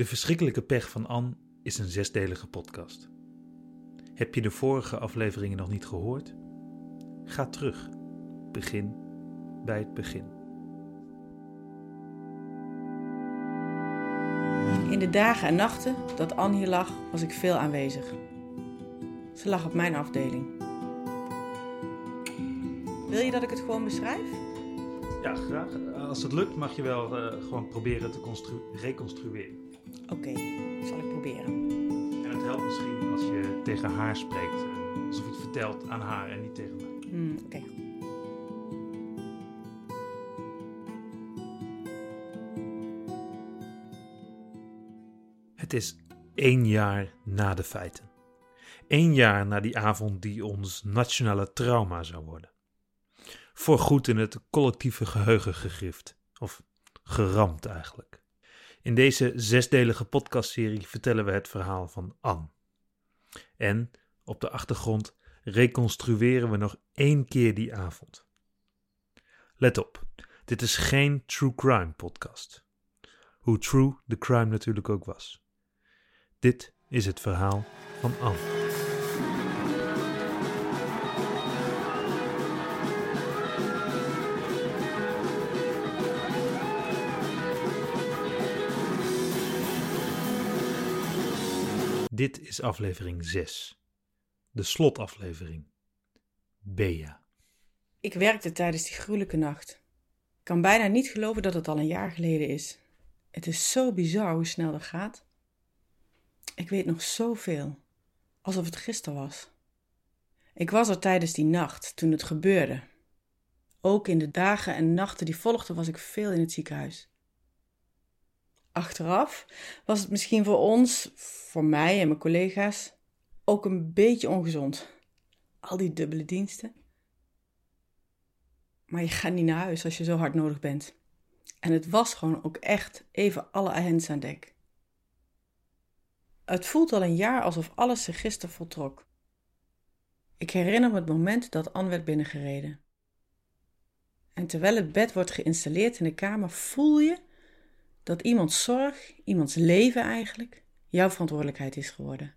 De verschrikkelijke pech van Anne is een zesdelige podcast. Heb je de vorige afleveringen nog niet gehoord? Ga terug. Begin bij het begin. In de dagen en nachten dat Anne hier lag, was ik veel aanwezig. Ze lag op mijn afdeling. Wil je dat ik het gewoon beschrijf? Ja, graag. Als het lukt mag je wel uh, gewoon proberen te reconstrueren. Oké, zal ik proberen. En het helpt misschien als je tegen haar spreekt, uh, alsof je het vertelt aan haar en niet tegen mij. Mm, Oké. Het is één jaar na de feiten. Eén jaar na die avond die ons nationale trauma zou worden. Voorgoed in het collectieve geheugen gegrift. Of geramd eigenlijk. In deze zesdelige podcastserie vertellen we het verhaal van Anne. En op de achtergrond reconstrueren we nog één keer die avond. Let op, dit is geen true crime podcast. Hoe true de crime natuurlijk ook was. Dit is het verhaal van Anne. Dit is aflevering 6. De slotaflevering. Bea. Ik werkte tijdens die gruwelijke nacht. Ik kan bijna niet geloven dat het al een jaar geleden is. Het is zo bizar hoe snel dat gaat. Ik weet nog zoveel, alsof het gisteren was. Ik was er tijdens die nacht, toen het gebeurde. Ook in de dagen en nachten die volgden was ik veel in het ziekenhuis. Achteraf was het misschien voor ons, voor mij en mijn collega's, ook een beetje ongezond. Al die dubbele diensten. Maar je gaat niet naar huis als je zo hard nodig bent. En het was gewoon ook echt even alle hens aan dek. Het voelt al een jaar alsof alles zich gisteren voltrok. Ik herinner me het moment dat Anne werd binnengereden. En terwijl het bed wordt geïnstalleerd in de kamer, voel je dat iemands zorg, iemands leven eigenlijk, jouw verantwoordelijkheid is geworden.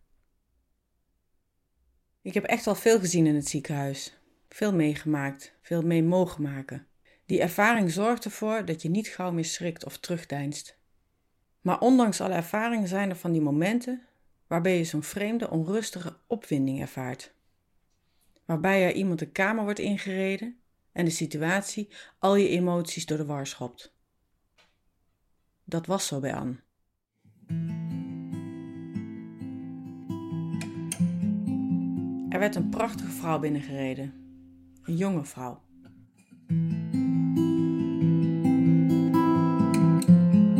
Ik heb echt al veel gezien in het ziekenhuis, veel meegemaakt, veel mee mogen maken. Die ervaring zorgt ervoor dat je niet gauw meer schrikt of terugdeinst. Maar ondanks alle ervaringen zijn er van die momenten waarbij je zo'n vreemde, onrustige opwinding ervaart. Waarbij er iemand de kamer wordt ingereden en de situatie al je emoties door de war schopt. Dat was zo bij Anne. Er werd een prachtige vrouw binnengereden. Een jonge vrouw.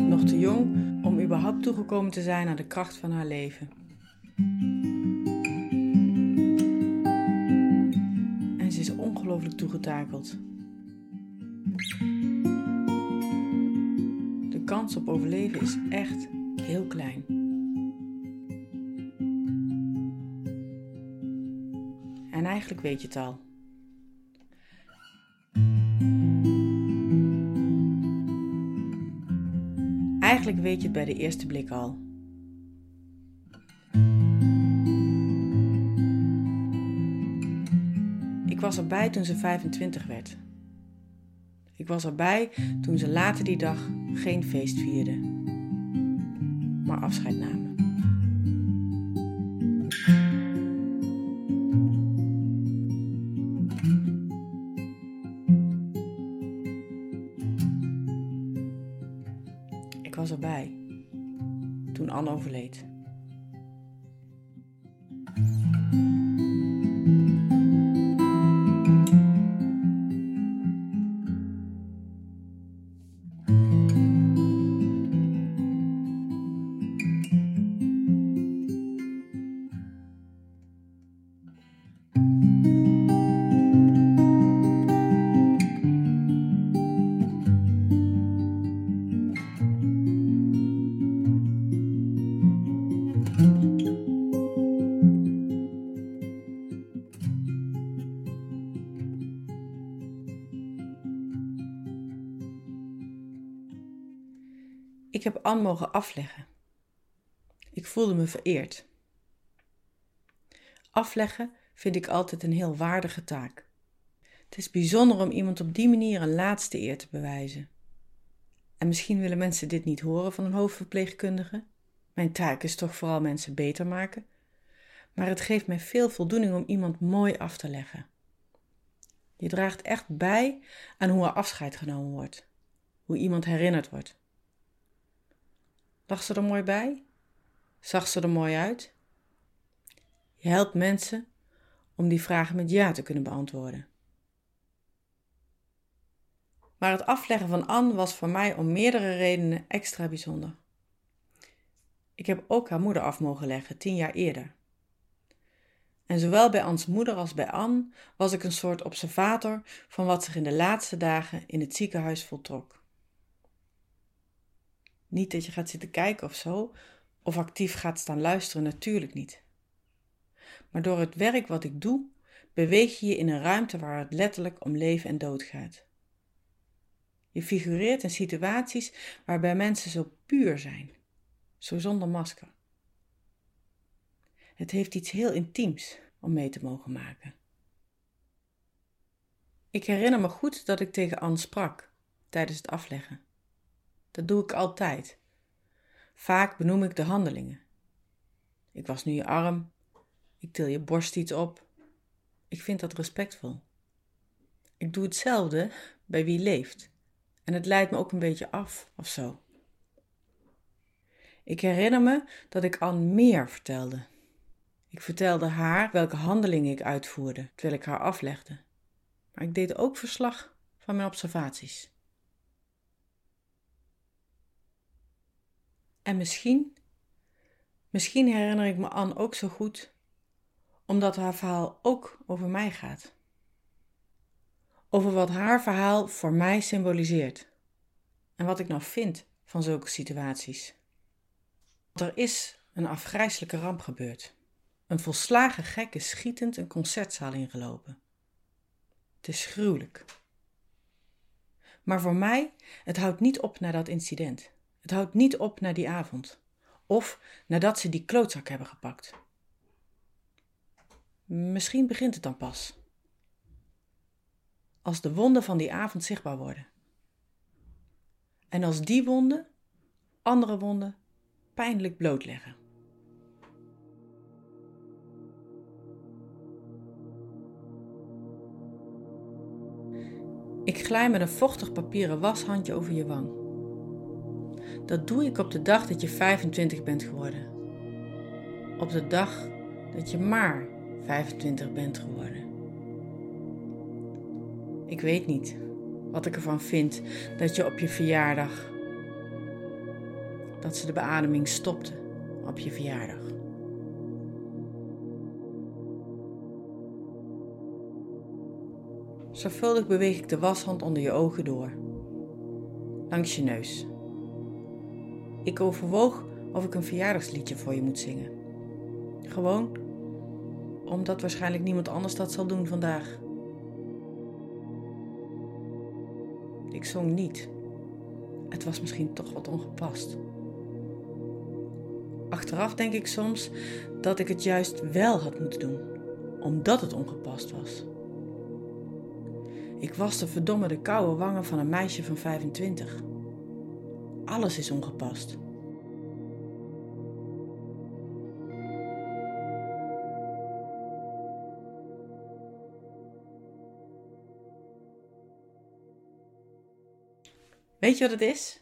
Nog te jong om überhaupt toegekomen te zijn aan de kracht van haar leven. En ze is ongelooflijk toegetakeld. Kans op overleven is echt heel klein. En eigenlijk weet je het al. Eigenlijk weet je het bij de eerste blik al. Ik was erbij toen ze 25 werd. Ik was erbij toen ze later die dag geen feest vierden, maar afscheid namen. Ik heb Anne mogen afleggen. Ik voelde me vereerd. Afleggen vind ik altijd een heel waardige taak. Het is bijzonder om iemand op die manier een laatste eer te bewijzen. En misschien willen mensen dit niet horen van een hoofdverpleegkundige. Mijn taak is toch vooral mensen beter maken. Maar het geeft mij veel voldoening om iemand mooi af te leggen. Je draagt echt bij aan hoe er afscheid genomen wordt, hoe iemand herinnerd wordt. Lag ze er mooi bij? Zag ze er mooi uit? Je helpt mensen om die vragen met ja te kunnen beantwoorden. Maar het afleggen van Anne was voor mij om meerdere redenen extra bijzonder. Ik heb ook haar moeder af mogen leggen, tien jaar eerder. En zowel bij Anne's moeder als bij Anne was ik een soort observator van wat zich in de laatste dagen in het ziekenhuis voltrok. Niet dat je gaat zitten kijken of zo, of actief gaat staan luisteren, natuurlijk niet. Maar door het werk wat ik doe, beweeg je je in een ruimte waar het letterlijk om leven en dood gaat. Je figureert in situaties waarbij mensen zo puur zijn, zo zonder masker. Het heeft iets heel intiems om mee te mogen maken. Ik herinner me goed dat ik tegen Anne sprak tijdens het afleggen. Dat doe ik altijd. Vaak benoem ik de handelingen. Ik was nu je arm, ik til je borst iets op. Ik vind dat respectvol. Ik doe hetzelfde bij wie leeft. En het leidt me ook een beetje af of zo. Ik herinner me dat ik Anne meer vertelde. Ik vertelde haar welke handelingen ik uitvoerde terwijl ik haar aflegde. Maar ik deed ook verslag van mijn observaties. En misschien, misschien herinner ik me Anne ook zo goed, omdat haar verhaal ook over mij gaat. Over wat haar verhaal voor mij symboliseert en wat ik nou vind van zulke situaties. er is een afgrijselijke ramp gebeurd. Een volslagen gek is schietend een concertzaal ingelopen. Het is gruwelijk. Maar voor mij, het houdt niet op na dat incident. Het houdt niet op na die avond. Of nadat ze die klootzak hebben gepakt. Misschien begint het dan pas. Als de wonden van die avond zichtbaar worden. En als die wonden andere wonden pijnlijk blootleggen. Ik glij met een vochtig papieren washandje over je wang. Dat doe ik op de dag dat je 25 bent geworden. Op de dag dat je maar 25 bent geworden. Ik weet niet wat ik ervan vind dat je op je verjaardag. dat ze de beademing stopte op je verjaardag. Zorgvuldig beweeg ik de washand onder je ogen door, langs je neus. Ik overwoog of ik een verjaardagsliedje voor je moet zingen. Gewoon omdat waarschijnlijk niemand anders dat zal doen vandaag. Ik zong niet. Het was misschien toch wat ongepast. Achteraf denk ik soms dat ik het juist wel had moeten doen, omdat het ongepast was. Ik was de verdomme de koude wangen van een meisje van 25. Alles is ongepast. Weet je wat het is?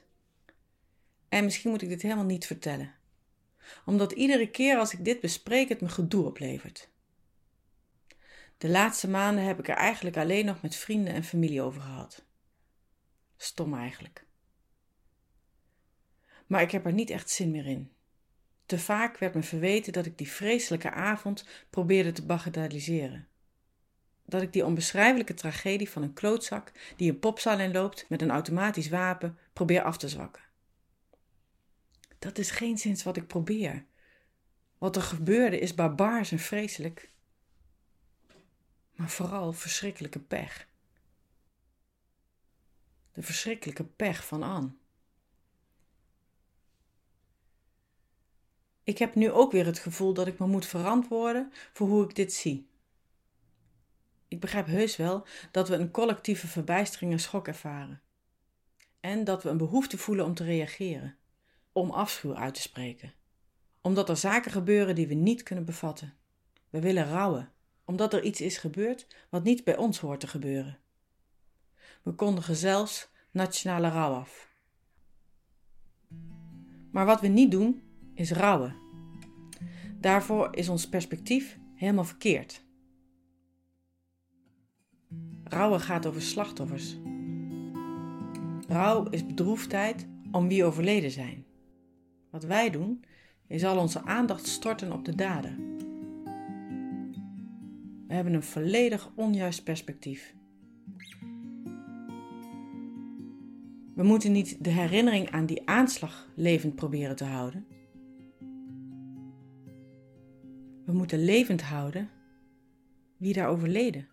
En misschien moet ik dit helemaal niet vertellen. Omdat iedere keer als ik dit bespreek het me gedoe oplevert. De laatste maanden heb ik er eigenlijk alleen nog met vrienden en familie over gehad. Stom eigenlijk. Maar ik heb er niet echt zin meer in. Te vaak werd me verweten dat ik die vreselijke avond probeerde te bagatelliseren. Dat ik die onbeschrijfelijke tragedie van een klootzak die een popzaal inloopt met een automatisch wapen probeer af te zwakken. Dat is geen zins wat ik probeer. Wat er gebeurde is barbaars en vreselijk maar vooral verschrikkelijke pech. De verschrikkelijke pech van Anne. Ik heb nu ook weer het gevoel dat ik me moet verantwoorden voor hoe ik dit zie. Ik begrijp heus wel dat we een collectieve verbijstering en schok ervaren. En dat we een behoefte voelen om te reageren, om afschuw uit te spreken. Omdat er zaken gebeuren die we niet kunnen bevatten. We willen rouwen, omdat er iets is gebeurd wat niet bij ons hoort te gebeuren. We kondigen zelfs nationale rouw af. Maar wat we niet doen, is rouwen. Daarvoor is ons perspectief helemaal verkeerd. Rouwen gaat over slachtoffers. Rouw is bedroefdheid om wie overleden zijn. Wat wij doen, is al onze aandacht storten op de daden. We hebben een volledig onjuist perspectief. We moeten niet de herinnering aan die aanslag levend proberen te houden. We moeten levend houden wie daar overleden.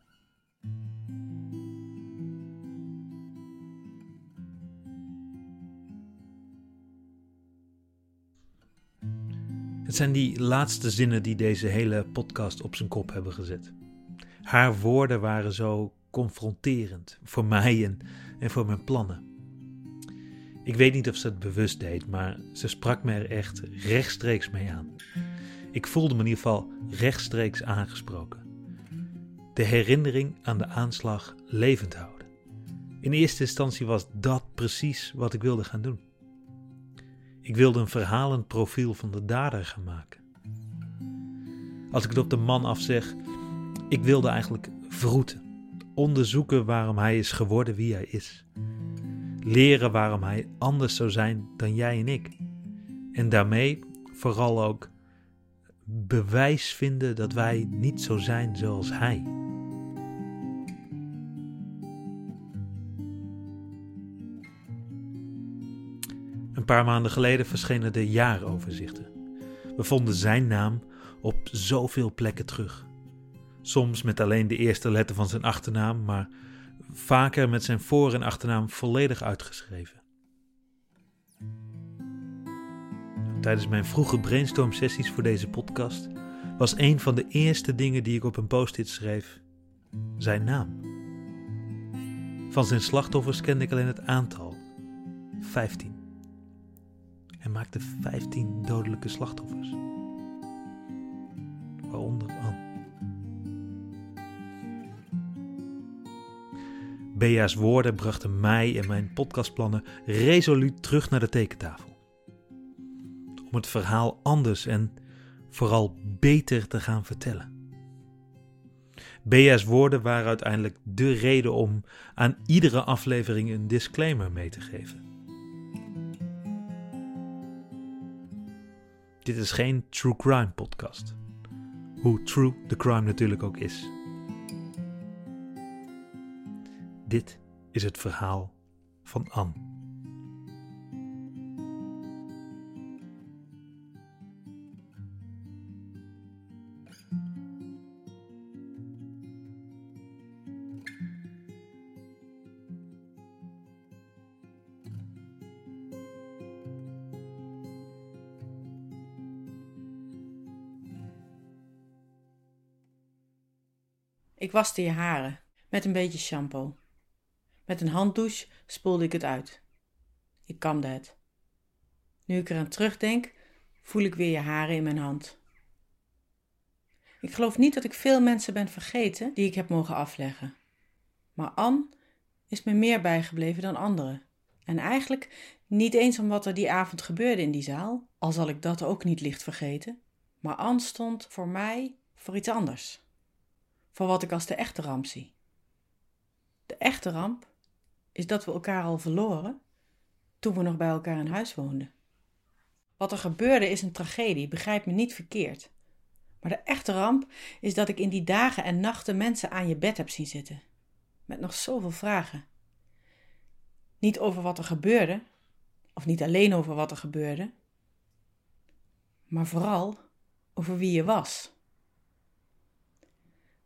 Het zijn die laatste zinnen die deze hele podcast op zijn kop hebben gezet. Haar woorden waren zo confronterend voor mij en, en voor mijn plannen. Ik weet niet of ze het bewust deed, maar ze sprak me er echt rechtstreeks mee aan. Ik voelde me in ieder geval rechtstreeks aangesproken. De herinnering aan de aanslag levend houden. In eerste instantie was dat precies wat ik wilde gaan doen. Ik wilde een verhalend profiel van de dader gaan maken. Als ik het op de man afzeg, ik wilde eigenlijk vroeten, onderzoeken waarom hij is geworden wie hij is. Leren waarom hij anders zou zijn dan jij en ik. En daarmee vooral ook bewijs vinden dat wij niet zo zijn zoals hij. Een paar maanden geleden verschenen de jaaroverzichten. We vonden zijn naam op zoveel plekken terug. Soms met alleen de eerste letter van zijn achternaam, maar vaker met zijn voor- en achternaam volledig uitgeschreven. Tijdens mijn vroege brainstorm sessies voor deze podcast was een van de eerste dingen die ik op een post-it schreef zijn naam. Van zijn slachtoffers kende ik alleen het aantal: 15. Hij maakte 15 dodelijke slachtoffers. Waaronder Anne. Bea's woorden brachten mij en mijn podcastplannen resoluut terug naar de tekentafel. Om het verhaal anders en vooral beter te gaan vertellen. Bea's woorden waren uiteindelijk de reden om aan iedere aflevering een disclaimer mee te geven. Dit is geen true crime podcast. Hoe true de crime natuurlijk ook is. Dit is het verhaal van Anne. Ik waste je haren met een beetje shampoo. Met een handdouche spoelde ik het uit. Ik kamde het. Nu ik eraan terugdenk, voel ik weer je haren in mijn hand. Ik geloof niet dat ik veel mensen ben vergeten die ik heb mogen afleggen. Maar Anne is me meer bijgebleven dan anderen. En eigenlijk niet eens om wat er die avond gebeurde in die zaal, al zal ik dat ook niet licht vergeten. Maar Anne stond voor mij voor iets anders. Voor wat ik als de echte ramp zie. De echte ramp is dat we elkaar al verloren toen we nog bij elkaar in huis woonden. Wat er gebeurde is een tragedie, begrijp me niet verkeerd. Maar de echte ramp is dat ik in die dagen en nachten mensen aan je bed heb zien zitten. Met nog zoveel vragen. Niet over wat er gebeurde, of niet alleen over wat er gebeurde, maar vooral over wie je was.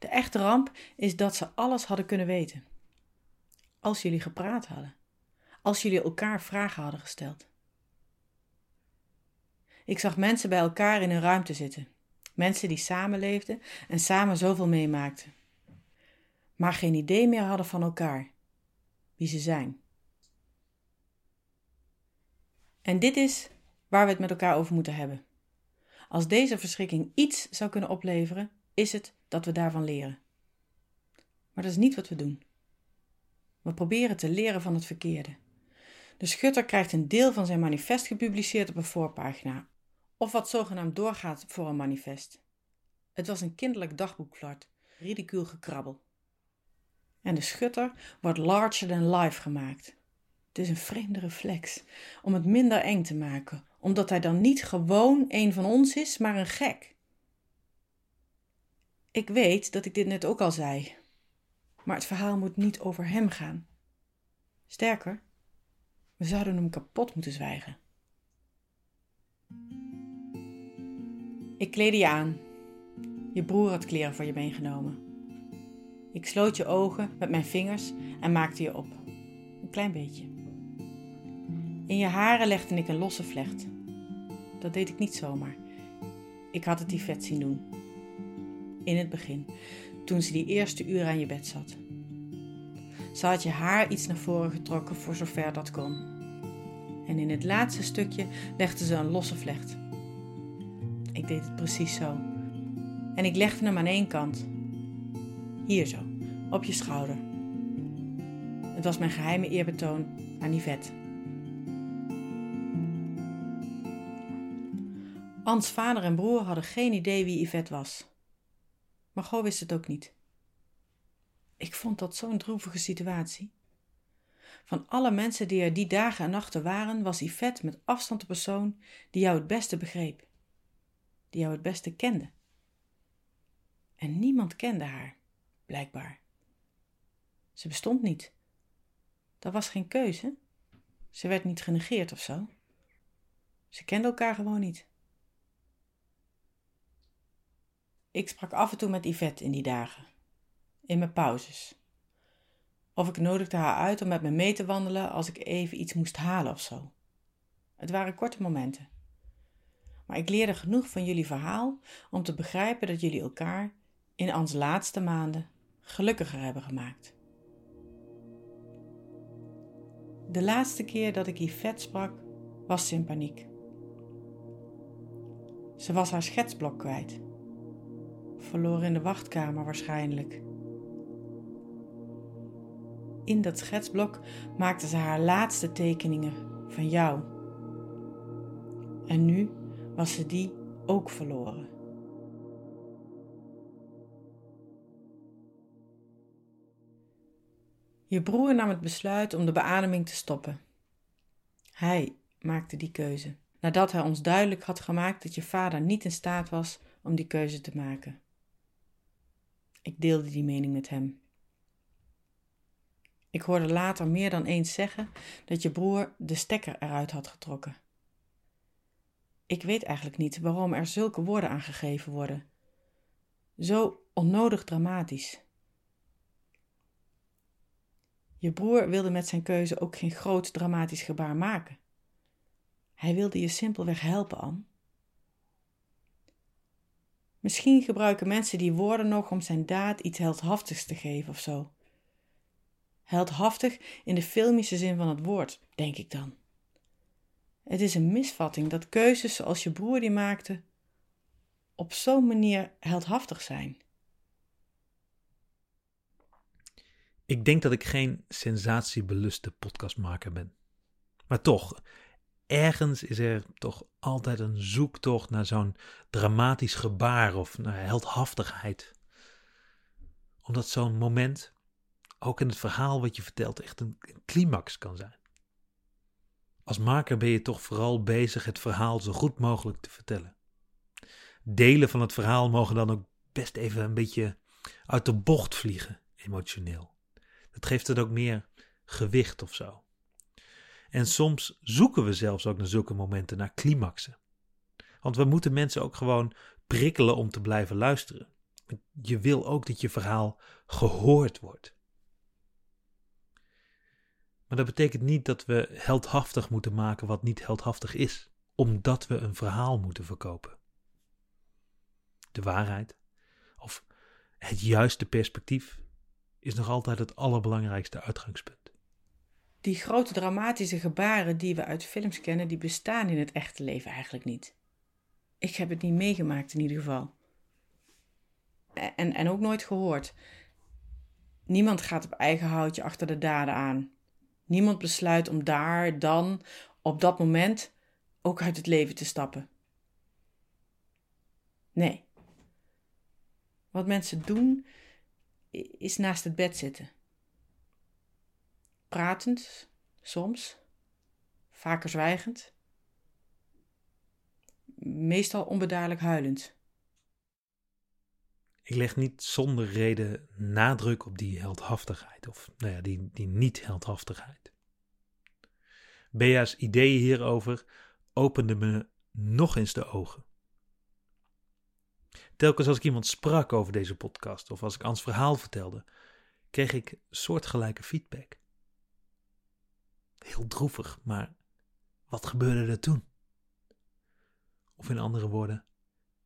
De echte ramp is dat ze alles hadden kunnen weten. Als jullie gepraat hadden. Als jullie elkaar vragen hadden gesteld. Ik zag mensen bij elkaar in een ruimte zitten. Mensen die samenleefden en samen zoveel meemaakten. Maar geen idee meer hadden van elkaar. Wie ze zijn. En dit is waar we het met elkaar over moeten hebben. Als deze verschrikking iets zou kunnen opleveren, is het dat we daarvan leren. Maar dat is niet wat we doen. We proberen te leren van het verkeerde. De schutter krijgt een deel van zijn manifest gepubliceerd op een voorpagina, of wat zogenaamd doorgaat voor een manifest. Het was een kinderlijk dagboekflart, ridicuul gekrabbel. En de schutter wordt larger than life gemaakt. Het is een vreemde reflex om het minder eng te maken, omdat hij dan niet gewoon een van ons is, maar een gek. Ik weet dat ik dit net ook al zei, maar het verhaal moet niet over hem gaan. Sterker, we zouden hem kapot moeten zwijgen. Ik kleedde je aan. Je broer had kleren voor je meegenomen. Ik sloot je ogen met mijn vingers en maakte je op. Een klein beetje. In je haren legde ik een losse vlecht. Dat deed ik niet zomaar. Ik had het vet zien doen. In het begin, toen ze die eerste uur aan je bed zat. Ze had je haar iets naar voren getrokken voor zover dat kon. En in het laatste stukje legde ze een losse vlecht. Ik deed het precies zo. En ik legde hem aan één kant. Hier zo, op je schouder. Het was mijn geheime eerbetoon aan Yvette. Ans vader en broer hadden geen idee wie Yvette was. Margot wist het ook niet. Ik vond dat zo'n droevige situatie. Van alle mensen die er die dagen en nachten waren, was Yvette met afstand de persoon die jou het beste begreep, die jou het beste kende. En niemand kende haar, blijkbaar. Ze bestond niet. Dat was geen keuze. Ze werd niet genegeerd of zo. Ze kenden elkaar gewoon niet. Ik sprak af en toe met Yvette in die dagen, in mijn pauzes. Of ik nodigde haar uit om met me mee te wandelen als ik even iets moest halen of zo. Het waren korte momenten. Maar ik leerde genoeg van jullie verhaal om te begrijpen dat jullie elkaar in ons laatste maanden gelukkiger hebben gemaakt. De laatste keer dat ik Yvette sprak, was ze in paniek. Ze was haar schetsblok kwijt verloren in de wachtkamer waarschijnlijk. In dat schetsblok maakte ze haar laatste tekeningen van jou. En nu was ze die ook verloren. Je broer nam het besluit om de beademing te stoppen. Hij maakte die keuze, nadat hij ons duidelijk had gemaakt dat je vader niet in staat was om die keuze te maken. Ik deelde die mening met hem. Ik hoorde later meer dan eens zeggen dat je broer de stekker eruit had getrokken. Ik weet eigenlijk niet waarom er zulke woorden aangegeven worden. Zo onnodig dramatisch. Je broer wilde met zijn keuze ook geen groot dramatisch gebaar maken. Hij wilde je simpelweg helpen, Anne. Misschien gebruiken mensen die woorden nog om zijn daad iets heldhaftigs te geven of zo. Heldhaftig in de filmische zin van het woord, denk ik dan. Het is een misvatting dat keuzes zoals je broer die maakte op zo'n manier heldhaftig zijn. Ik denk dat ik geen sensatiebeluste podcastmaker ben. Maar toch, ergens is er toch altijd een zoektocht naar zo'n dramatisch gebaar of naar heldhaftigheid. Omdat zo'n moment, ook in het verhaal wat je vertelt, echt een, climax kan zijn. Als maker ben je toch vooral bezig het verhaal zo goed mogelijk te vertellen. Delen van het verhaal mogen dan ook best even een beetje uit de bocht vliegen, emotioneel. Dat geeft het ook meer gewicht of zo. En soms zoeken we zelfs ook naar zulke momenten, naar climaxen. Want we moeten mensen ook gewoon prikkelen om te blijven luisteren. Je wil ook dat je verhaal gehoord wordt. Maar dat betekent niet dat we heldhaftig moeten maken wat niet heldhaftig is. omdat we een verhaal moeten verkopen. De waarheid, of het juiste perspectief, is nog altijd het allerbelangrijkste uitgangspunt. Die grote dramatische gebaren die we uit films kennen, die bestaan in het echte leven eigenlijk niet. Ik heb het niet meegemaakt in ieder geval. En, en ook nooit gehoord. Niemand gaat op eigen houtje achter de daden aan. Niemand besluit om daar, dan, op dat moment ook uit het leven te stappen. Nee. Wat mensen doen, is naast het bed zitten. Pratend, soms, vaker zwijgend, meestal onbedaarlijk huilend. Ik leg niet zonder reden nadruk op die heldhaftigheid, of nou ja, die, die niet-heldhaftigheid. Bea's ideeën hierover openden me nog eens de ogen. Telkens als ik iemand sprak over deze podcast of als ik Ans verhaal vertelde, kreeg ik soortgelijke feedback. Heel droevig, maar wat gebeurde er toen? Of in andere woorden,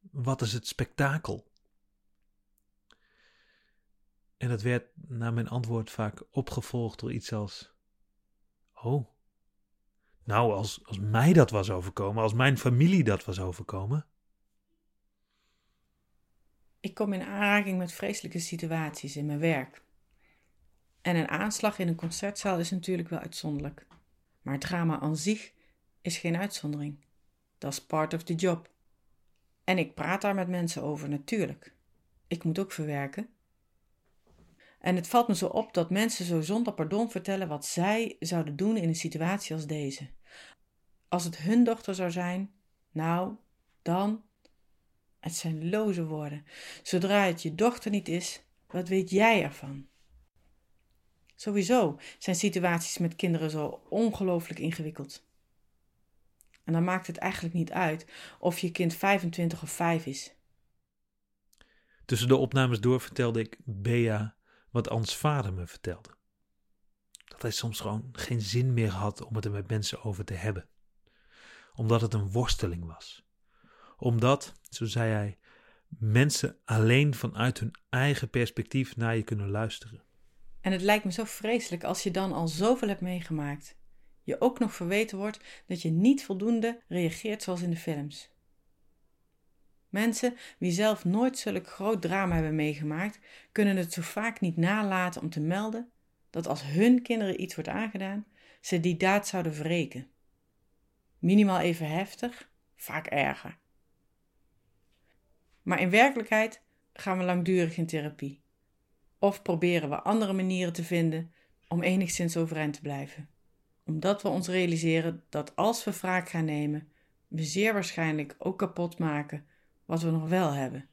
wat is het spektakel? En dat werd na mijn antwoord vaak opgevolgd door iets als: Oh, nou, als, als mij dat was overkomen, als mijn familie dat was overkomen. Ik kom in aanraking met vreselijke situaties in mijn werk. En een aanslag in een concertzaal is natuurlijk wel uitzonderlijk. Maar het drama aan zich is geen uitzondering. Dat is part of the job. En ik praat daar met mensen over, natuurlijk. Ik moet ook verwerken. En het valt me zo op dat mensen zo zonder pardon vertellen wat zij zouden doen in een situatie als deze. Als het hun dochter zou zijn, nou, dan. Het zijn loze woorden. Zodra het je dochter niet is, wat weet jij ervan? Sowieso zijn situaties met kinderen zo ongelooflijk ingewikkeld. En dan maakt het eigenlijk niet uit of je kind 25 of 5 is. Tussen de opnames door vertelde ik Bea wat Ans vader me vertelde. Dat hij soms gewoon geen zin meer had om het er met mensen over te hebben. Omdat het een worsteling was. Omdat, zo zei hij, mensen alleen vanuit hun eigen perspectief naar je kunnen luisteren. En het lijkt me zo vreselijk als je dan al zoveel hebt meegemaakt. Je ook nog verweten wordt dat je niet voldoende reageert zoals in de films. Mensen die zelf nooit zulk groot drama hebben meegemaakt, kunnen het zo vaak niet nalaten om te melden dat als hun kinderen iets wordt aangedaan, ze die daad zouden wreken. Minimaal even heftig, vaak erger. Maar in werkelijkheid gaan we langdurig in therapie. Of proberen we andere manieren te vinden om enigszins overeind te blijven. Omdat we ons realiseren dat als we wraak gaan nemen, we zeer waarschijnlijk ook kapot maken wat we nog wel hebben.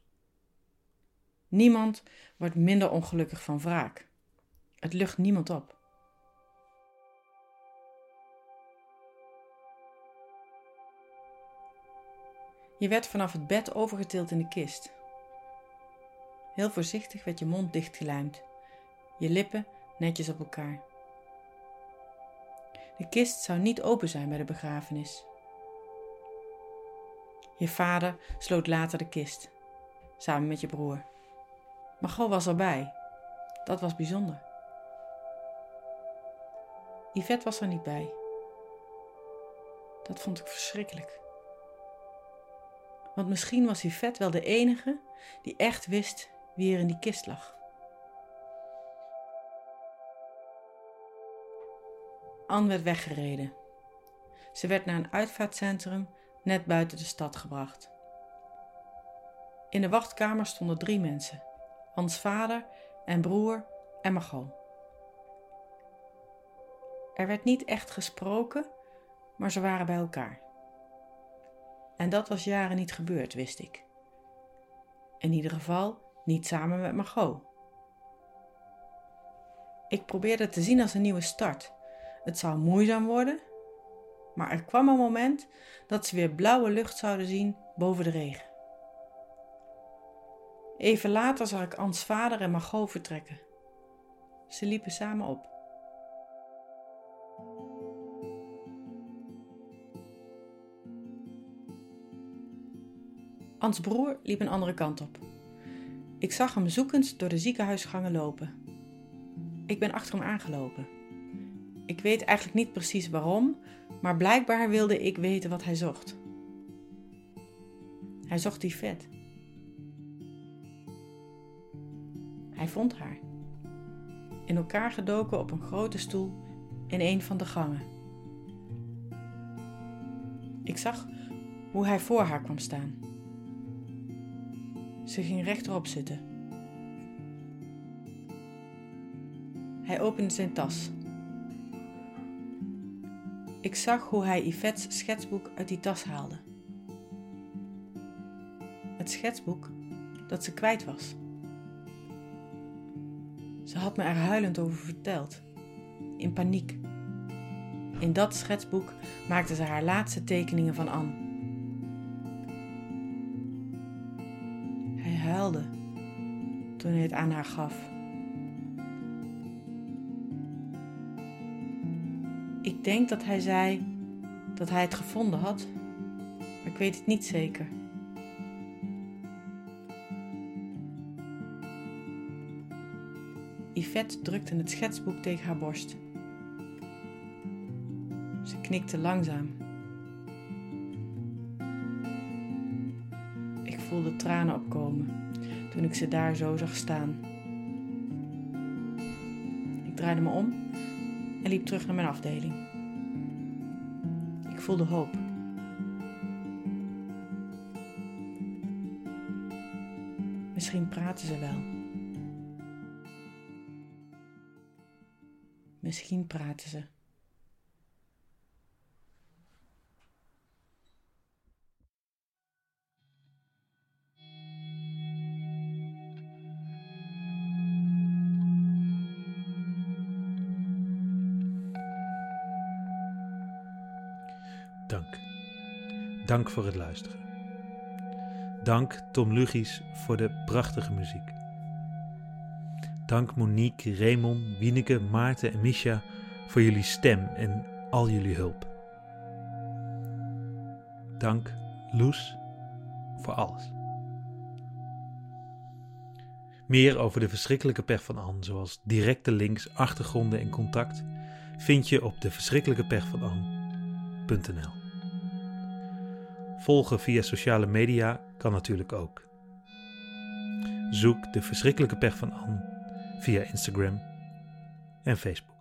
Niemand wordt minder ongelukkig van wraak. Het lucht niemand op. Je werd vanaf het bed overgetild in de kist. Heel voorzichtig werd je mond dichtgelijmd, je lippen netjes op elkaar. De kist zou niet open zijn bij de begrafenis. Je vader sloot later de kist, samen met je broer. Margot was erbij. Dat was bijzonder. Yvette was er niet bij. Dat vond ik verschrikkelijk. Want misschien was Yvette wel de enige die echt wist wie er in die kist lag. Anne werd weggereden. Ze werd naar een uitvaartcentrum net buiten de stad gebracht. In de wachtkamer stonden drie mensen: Hans vader en broer en Margot. Er werd niet echt gesproken, maar ze waren bij elkaar. En dat was jaren niet gebeurd, wist ik. In ieder geval niet samen met Margot. Ik probeerde te zien als een nieuwe start. Het zou moeizaam worden, maar er kwam een moment dat ze weer blauwe lucht zouden zien boven de regen. Even later zag ik Ans vader en Margot vertrekken. Ze liepen samen op. Ans broer liep een andere kant op. Ik zag hem zoekend door de ziekenhuisgangen lopen. Ik ben achter hem aangelopen. Ik weet eigenlijk niet precies waarom, maar blijkbaar wilde ik weten wat hij zocht. Hij zocht die vet. Hij vond haar. In elkaar gedoken op een grote stoel in een van de gangen. Ik zag hoe hij voor haar kwam staan. Ze ging rechterop zitten. Hij opende zijn tas. Ik zag hoe hij Yvette's schetsboek uit die tas haalde. Het schetsboek dat ze kwijt was. Ze had me er huilend over verteld, in paniek. In dat schetsboek maakte ze haar laatste tekeningen van Anne. Het aan haar gaf. Ik denk dat hij zei dat hij het gevonden had, maar ik weet het niet zeker. Yvette drukte het schetsboek tegen haar borst. Ze knikte langzaam. Ik voelde tranen opkomen toen ik ze daar zo zag staan. Ik draaide me om en liep terug naar mijn afdeling. Ik voelde hoop. Misschien praten ze wel. Misschien praten ze. Dank. Dank voor het luisteren. Dank Tom Lugis voor de prachtige muziek. Dank Monique, Raymond, Wieneke, Maarten en Misha voor jullie stem en al jullie hulp. Dank Loes voor alles. Meer over de verschrikkelijke pech van Anne, zoals directe links, achtergronden en contact, vind je op de verschrikkelijke pech van. Volgen via sociale media kan natuurlijk ook. Zoek de verschrikkelijke pech van Anne via Instagram en Facebook.